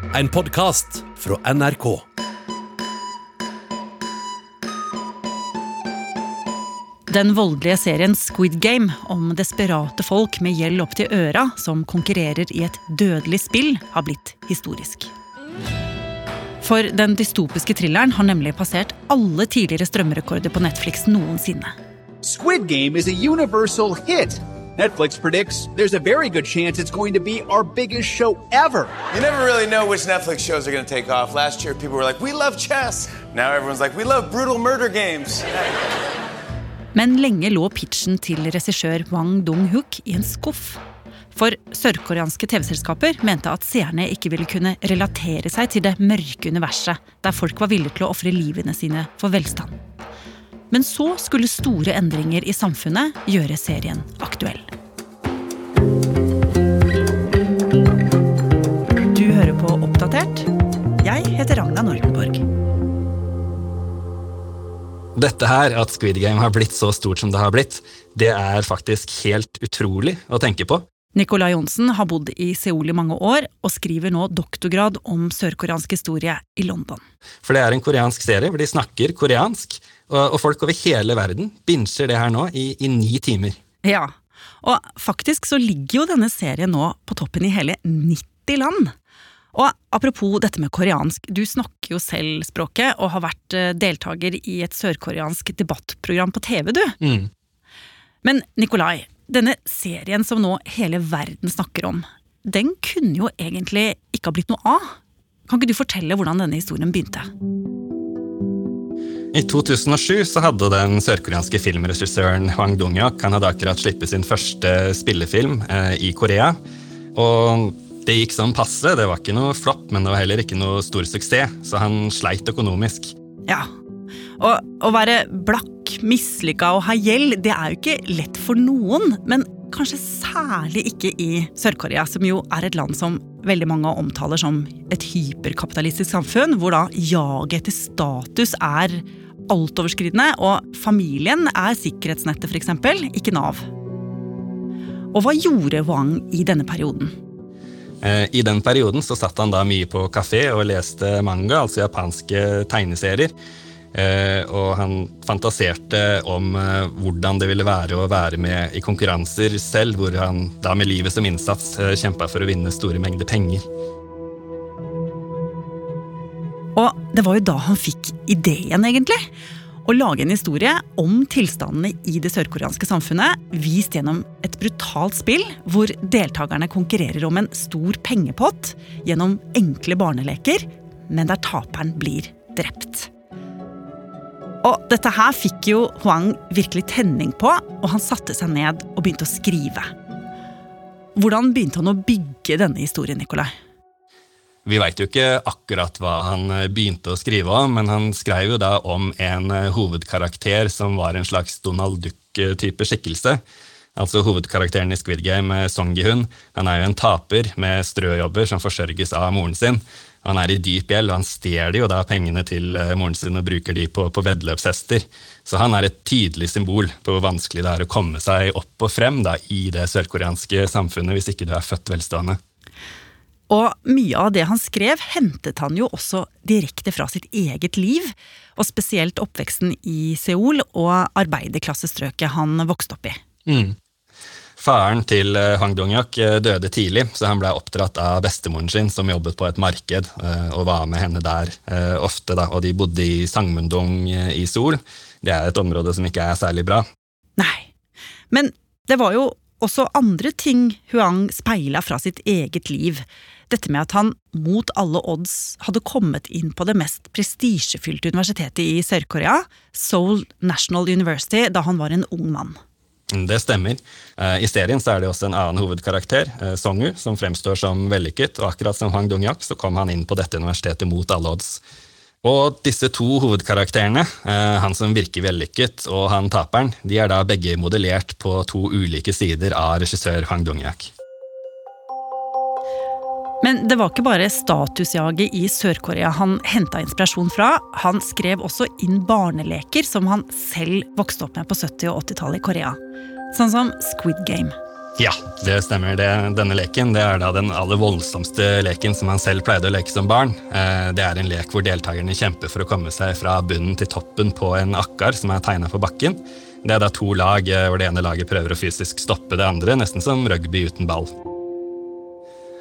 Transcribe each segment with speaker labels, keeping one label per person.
Speaker 1: En podkast fra NRK.
Speaker 2: Den voldelige serien Squid Game om desperate folk med gjeld opp til øra som konkurrerer i et dødelig spill, har blitt historisk. For den dystopiske thrilleren har nemlig passert alle tidligere strømrekorder på Netflix noensinne.
Speaker 3: Squid Game is a universal hit. Netflix predicts there's a very good chance it's going to be our biggest show ever.
Speaker 4: You never really know which Netflix shows are going to take off. Last year, people were like, we love chess. Now everyone's like, we love brutal murder games.
Speaker 2: Men lenge lå pitchen til regissør Wang Dong-huk i en skuff. For sørkoreanske TV-selskaper mente at seerne ikke ville kunne relatere seg til det mørke universet, der folk var villige til å ofre livene sine for velstand. Men så skulle store endringer i samfunnet gjøre serien aktuell. Du hører på Oppdatert. Jeg heter Ragna Nordenborg.
Speaker 5: Dette her, at Squid Game har blitt så stort som det har blitt, det er faktisk helt utrolig å tenke på.
Speaker 2: Nicolai Johnsen har bodd i Seoul i mange år, og skriver nå doktorgrad om sørkoreansk historie i London.
Speaker 5: For det er en koreansk serie hvor de snakker koreansk, og, og folk over hele verden binsjer det her nå i, i ni timer.
Speaker 2: Ja, og faktisk så ligger jo denne serien nå på toppen i hele 90 land. Og apropos dette med koreansk, du snakker jo selv språket og har vært eh, deltaker i et sørkoreansk debattprogram på TV, du.
Speaker 5: Mm.
Speaker 2: Men Nikolai, denne serien som nå hele verden snakker om, den kunne jo egentlig ikke ha blitt noe av. Kan ikke du fortelle hvordan denne historien begynte?
Speaker 5: I 2007 så hadde den sørkoreanske filmregissøren Hwang Dong-hyuk han hadde akkurat slippet sin første spillefilm eh, i Korea. Og det gikk sånn passe. Det var ikke noe flopp, men det var heller ikke noe stor suksess, så han sleit økonomisk.
Speaker 2: Ja, og å være blakk, mislykka og ha gjeld, det er jo ikke lett for noen. Men kanskje særlig ikke i Sør-Korea, som jo er et land som veldig mange omtaler som et hyperkapitalistisk samfunn, hvor da jaget etter status er altoverskridende, og familien er sikkerhetsnettet, f.eks., ikke Nav. Og hva gjorde Wang i denne perioden?
Speaker 5: Eh, I den perioden så satt han da mye på kafé og leste manga, altså japanske tegneserier. Eh, og han fantaserte om eh, hvordan det ville være å være med i konkurranser selv, hvor han da med livet som innsats kjempa for å vinne store mengder penger.
Speaker 2: Og det var jo da han fikk ideen, egentlig. Å lage en historie om tilstandene i det sørkoreanske samfunnet, vist gjennom et brutalt spill hvor deltakerne konkurrerer om en stor pengepott gjennom enkle barneleker, men der taperen blir drept. Og dette her fikk jo Huang virkelig tenning på, og han satte seg ned og begynte å skrive. Hvordan begynte han å bygge denne historien, Nikolai?
Speaker 5: Vi veit jo ikke akkurat hva han eh, begynte å skrive om, men han skrev jo da om en eh, hovedkarakter som var en slags Donald Duck-type skikkelse. Altså Hovedkarakteren i Squid Game, eh, Song Gi-hun, han er jo en taper med strøjobber som forsørges av moren sin. Han er i dyp gjeld, og han stjeler jo da pengene til moren sin og bruker de på, på veddeløpshester. Så han er et tydelig symbol på hvor vanskelig det er å komme seg opp og frem da, i det sørkoreanske samfunnet hvis ikke du er født velstående.
Speaker 2: Og mye av det han skrev, hentet han jo også direkte fra sitt eget liv. Og spesielt oppveksten i Seoul og arbeiderklassestrøket han vokste opp i.
Speaker 5: Mm. Faren til eh, Hang Dong-hyuk eh, døde tidlig, så han ble oppdratt av bestemoren sin, som jobbet på et marked, eh, og var med henne der ofte. Da. Og de bodde i Sangmundong i Seoul. Det er et område som ikke er særlig bra.
Speaker 2: Nei, men det var jo også andre ting Huang speila fra sitt eget liv. Dette med at han mot alle odds hadde kommet inn på det mest prestisjefylte universitetet i Sør-Korea, Seoul National University, da han var en ung mann.
Speaker 5: Det stemmer. Eh, I serien er det også en annen hovedkarakter, eh, Songu, som fremstår som vellykket. Og akkurat som Hwang Dong-yak så kom han inn på dette universitetet mot alle odds. Og disse to hovedkarakterene, eh, han som virker vellykket og han taperen, de er da begge modellert på to ulike sider av regissør Hwang Dong-hyuk.
Speaker 2: Men det var ikke bare statusjaget i Sør-Korea han henta inspirasjon fra. Han skrev også inn barneleker som han selv vokste opp med på 70- og 80-tallet i Korea. Sånn som Squid Game.
Speaker 5: Ja, det stemmer. Det, denne leken det er da den aller voldsomste leken som han selv pleide å leke som barn. Eh, det er en lek hvor deltakerne kjemper for å komme seg fra bunnen til toppen på en akkar som er tegna på bakken. Det er da to lag eh, hvor det ene laget prøver å fysisk stoppe det andre, nesten som rugby uten ball.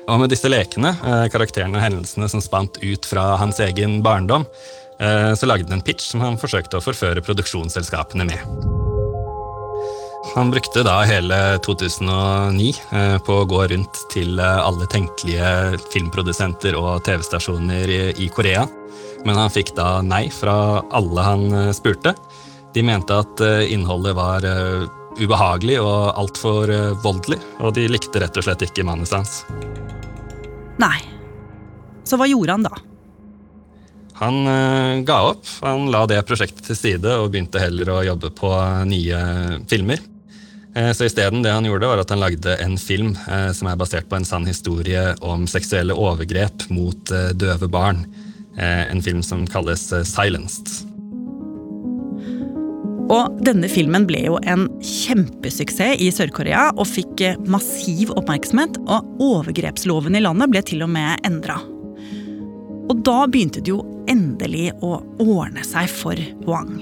Speaker 5: Og med disse lekene, eh, karakterene og hendelsene som spant ut fra hans egen barndom, så lagde han en pitch som han forsøkte å forføre produksjonsselskapene med. Han brukte da hele 2009 eh, på å gå rundt til eh, alle tenkelige filmprodusenter og TV-stasjoner i Korea, men han fikk da nei fra alle han eh, spurte. De mente at innholdet var ubehagelig og altfor voldelig, og de likte rett og slett ikke manuset hans.
Speaker 2: Nei. Så hva gjorde han da?
Speaker 5: Han ga opp. Han la det prosjektet til side og begynte heller å jobbe på nye filmer. Eh, så isteden det han gjorde, var at han lagde en film eh, som er basert på en sann historie om seksuelle overgrep mot eh, døve barn. En film som kalles Silenced.
Speaker 2: Og denne filmen ble jo en kjempesuksess i Sør-Korea og fikk massiv oppmerksomhet, og overgrepsloven i landet ble til og med endra. Og da begynte det jo endelig å ordne seg for Wang.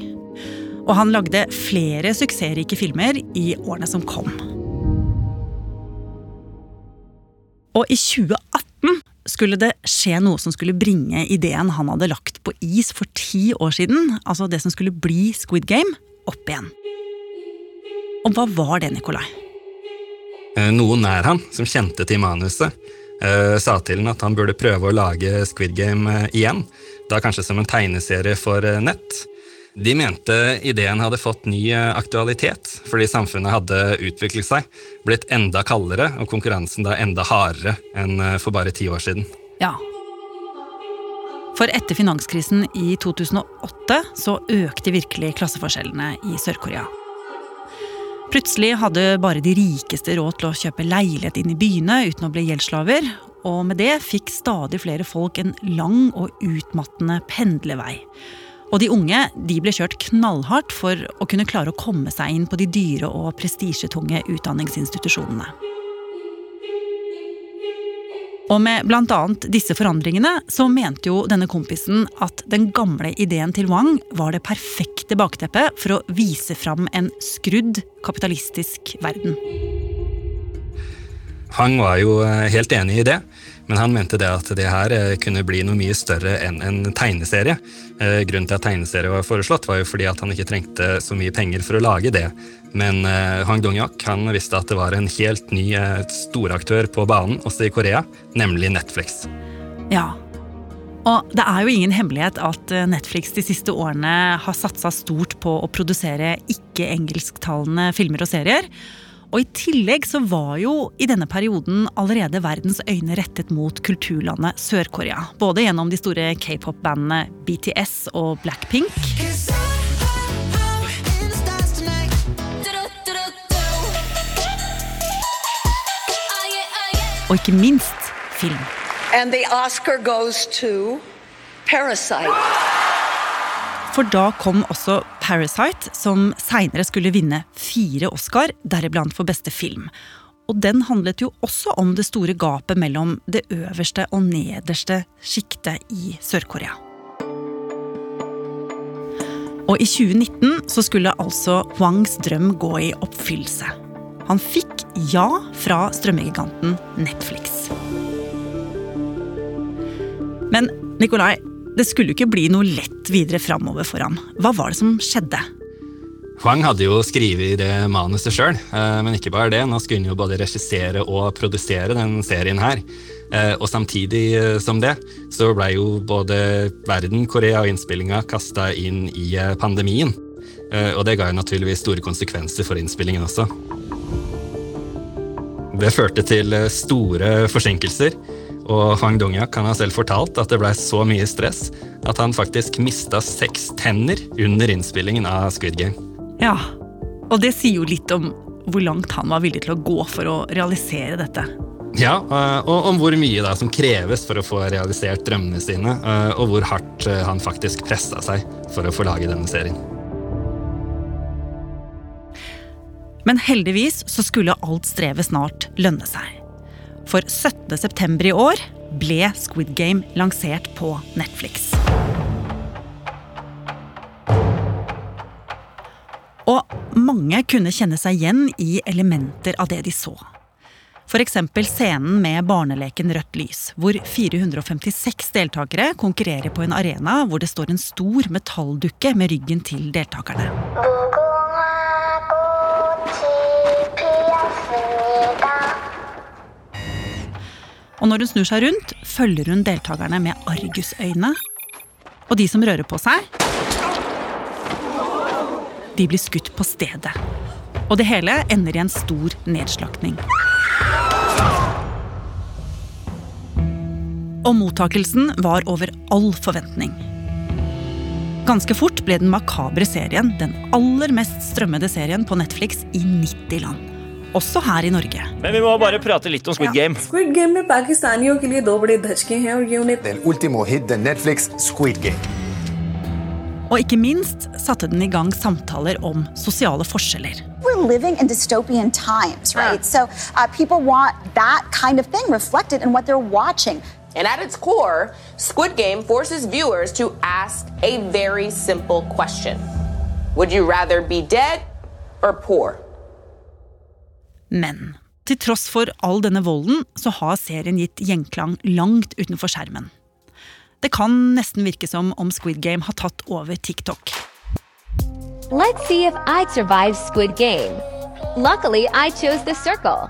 Speaker 2: Og han lagde flere suksessrike filmer i årene som kom. Og i 2018 skulle det skje noe som skulle bringe ideen han hadde lagt på is for ti år siden, altså det som skulle bli Squid Game, opp igjen. Og hva var det, Nikolai?
Speaker 5: Eh, noen nær han, som kjente til manuset, eh, sa til han at han burde prøve å lage Squid Game eh, igjen. Da kanskje som en tegneserie for nett. De mente ideen hadde fått ny aktualitet fordi samfunnet hadde utviklet seg, blitt enda kaldere og konkurransen da enda hardere enn for bare ti år siden.
Speaker 2: Ja. For etter finanskrisen i 2008 så økte virkelig klasseforskjellene i Sør-Korea. Plutselig hadde bare de rikeste råd til å kjøpe leilighet inn i byene uten å bli gjeldsslaver, og med det fikk stadig flere folk en lang og utmattende pendlevei. Og de unge de ble kjørt knallhardt for å kunne klare å komme seg inn på de dyre og prestisjetunge utdanningsinstitusjonene. Og med bl.a. disse forandringene så mente jo denne kompisen at den gamle ideen til Wang var det perfekte bakteppet for å vise fram en skrudd kapitalistisk verden.
Speaker 5: Wang var jo eh, helt enig i det. Men han mente det at det her eh, kunne bli noe mye større enn en tegneserie. Eh, grunnen til at tegneserie var foreslått, var jo fordi at han ikke trengte så mye penger for å lage det. Men eh, Hang Dong-yak han visste at det var en helt ny storaktør på banen også i Korea, nemlig Netflix.
Speaker 2: Ja, og det er jo ingen hemmelighet at Netflix de siste årene har satsa stort på å produsere ikke-engelsktalende filmer og serier. Og i tillegg så var jo i denne perioden allerede verdens øyne rettet mot kulturlandet Sør-Korea. Både gjennom de store k-pop-bandene BTS og Blackpink. Og ikke minst film. And the Oscar goes to Parasite. For da kom også Parasite, som seinere skulle vinne fire Oscar, deriblant for beste film. Og den handlet jo også om det store gapet mellom det øverste og nederste sjiktet i Sør-Korea. Og i 2019 så skulle altså Wangs drøm gå i oppfyllelse. Han fikk ja fra strømmegiganten Netflix. Men Nikolai, det skulle jo ikke bli noe lett videre framover for ham. Hva var det som skjedde?
Speaker 5: Huang hadde jo skrevet det manuset sjøl, eh, men ikke bare det. Nå skulle han jo både regissere og produsere den serien her. Eh, og samtidig eh, som det, så blei jo både verden, Korea og innspillinga kasta inn i pandemien. Og det ga jo naturligvis store konsekvenser for innspillingen også. Det førte til store forsinkelser. Og Hwang Dong-yak har selv fortalt at det blei så mye stress at han faktisk mista seks tenner under innspillingen av Squid Game.
Speaker 2: Ja, og det sier jo litt om hvor langt han var villig til å gå for å realisere dette.
Speaker 5: Ja, eh, og om hvor mye da som kreves for å få realisert drømmene sine, eh, og hvor hardt eh, han faktisk pressa seg for å få lage denne serien.
Speaker 2: Men heldigvis så skulle alt strevet snart lønne seg. For 17.9. i år ble Squid Game lansert på Netflix. Og mange kunne kjenne seg igjen i elementer av det de så. F.eks. scenen med barneleken Rødt lys, hvor 456 deltakere konkurrerer på en arena hvor det står en stor metalldukke med ryggen til deltakerne. Og når hun snur seg rundt, følger hun deltakerne med argusøyne. Og de som rører på seg, de blir skutt på stedet. Og det hele ender i en stor nedslakting. Og mottakelsen var over all forventning. Ganske fort ble den makabre serien den aller mest strømmede serien på Netflix i 90 land også her i Norge.
Speaker 6: Men vi må bare prate litt om Squid Game.
Speaker 7: Squid Game med pakistanier ke liye do bade dhachke hain aur ye unhe
Speaker 8: Den ultimo hit den Netflix Squid Game.
Speaker 2: Og ikke minst satte den i gang samtaler om sosiale forskjeller.
Speaker 9: We're living in dystopian times, right? So uh, people want that kind of thing reflected in what they're watching.
Speaker 10: And at core, Squid Game forces viewers to ask a very simple question. Would you rather be dead or poor?
Speaker 2: Men til tross for all denne volden, så har serien gitt gjenklang langt utenfor skjermen. Det kan nesten virke som om Squid Game har tatt over TikTok.
Speaker 11: Let's see if I survive Squid Game. Luckily, I chose the circle.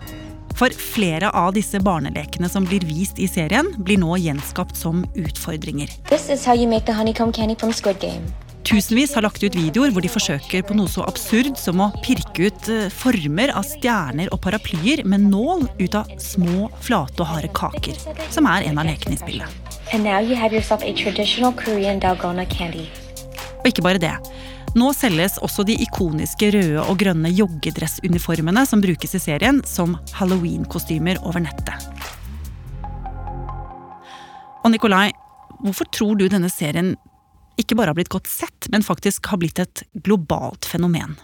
Speaker 2: For flere av disse barnelekene som blir vist i serien, blir nå gjenskapt som utfordringer.
Speaker 11: This is how you make the honeycomb candy from Squid Game.
Speaker 2: Tusenvis har lagt ut videoer hvor de forsøker på noe så absurd som å pirke ut eh, former av stjerner og paraplyer med nål ut av små, flate og harde kaker, som er en av lekene i spillet. Og ikke bare det. Nå selges også de ikoniske røde og grønne joggedressuniformene som brukes i serien, som halloween-kostymer over nettet. Og Nikolai, hvorfor tror du denne serien ikke bare har blitt godt sett, men faktisk har blitt et globalt fenomen?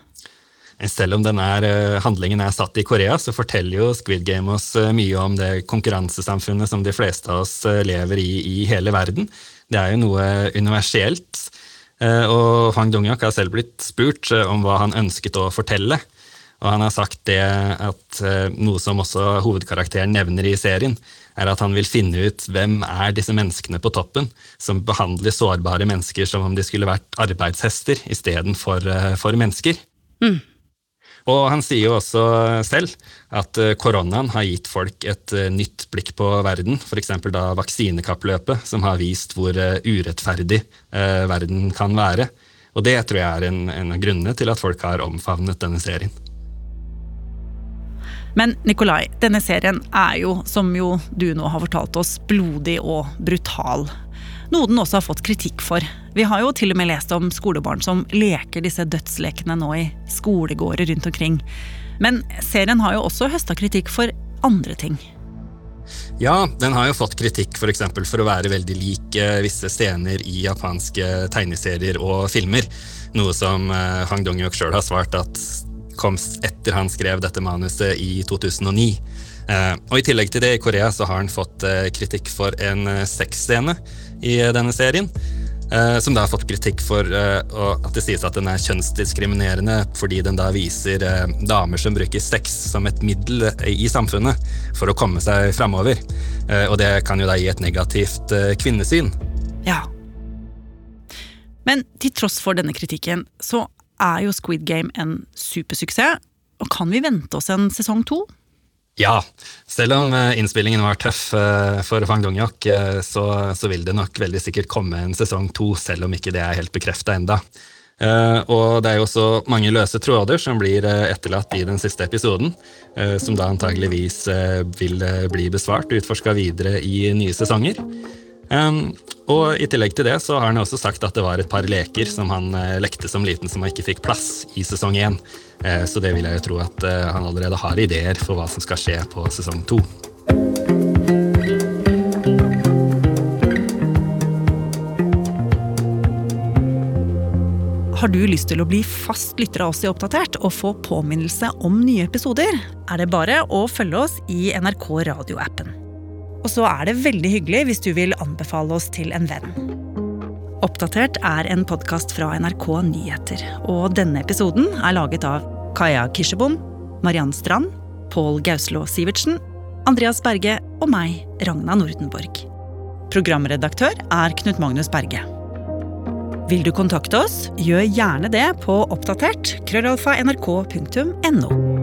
Speaker 5: Selv om den er, eh, handlingen er satt i Korea, så forteller jo Squid Game oss eh, mye om det konkurransesamfunnet som de fleste av oss eh, lever i i hele verden. Det er jo noe universelt. Og Hwang Dong-hyuk har selv blitt spurt om hva han ønsket å fortelle. Og han har sagt det at noe som også hovedkarakteren nevner i serien, er at han vil finne ut hvem er disse menneskene på toppen som behandler sårbare mennesker som om de skulle vært arbeidshester istedenfor for mennesker.
Speaker 2: Mm.
Speaker 5: Og han sier jo også selv at eh, koronaen har gitt folk et eh, nytt blikk på verden, f.eks. da vaksinekappløpet, som har vist hvor eh, urettferdig verden kan være. Og det tror jeg er en, en av grunnene til at folk har omfavnet denne serien.
Speaker 2: Men Nikolai, denne serien er jo, som jo du nå har fortalt oss, blodig og brutal. Noe den også har fått kritikk for. Vi har jo til og med lest om skolebarn som leker disse dødslekene nå i skolegårder rundt omkring. Men serien har jo også høsta kritikk for andre ting.
Speaker 5: Ja, den har jo fått kritikk for, for å være veldig lik eh, visse scener i japanske tegneserier og filmer. Noe som eh, Hang Dong-hyuk sjøl har svart at kom etter han skrev dette manuset i 2009. Eh, og I tillegg til det, i Korea så har han fått kritikk for en sexscene i denne serien. Som da har fått kritikk for at det sies at den er kjønnsdiskriminerende fordi den da viser damer som bruker sex som et middel i samfunnet for å komme seg framover. Og det kan jo da gi et negativt kvinnesyn.
Speaker 2: Ja. Men til tross for denne kritikken, så er jo Squid Game en supersuksess. Og kan vi vente oss en sesong to?
Speaker 5: Ja, selv om innspillingen var tøff for Fang Dong-hyuk, så, så, vil det nok veldig sikkert komme en sesong to, selv om ikke det er helt bekrefta enda. Og det er jo også mange løse tråder som blir etterlatt i den siste episoden, som da antageligvis vil bli besvart og utforska videre i nye sesonger. Og i tillegg til det så har han også sagt at det var et par leker som han lekte som liten som han ikke fikk plass i sesong én. Så det vil jeg jo tro at han allerede har ideer for hva som skal skje på sesong to.
Speaker 2: har du lyst til å bli fast lytter av oss i Oppdatert og få påminnelse om nye episoder, er det bare å følge oss i NRK radioappen. Og så er det veldig hyggelig hvis du vil anbefale oss til en venn. Oppdatert er en podkast fra NRK Nyheter, og denne episoden er laget av Kaja Kirsebom, Mariann Strand, Pål Gauslå Sivertsen, Andreas Berge og meg, Ragna Nordenborg. Programredaktør er Knut Magnus Berge. Vil du kontakte oss, gjør gjerne det på oppdatert krøllalfa nrk.no.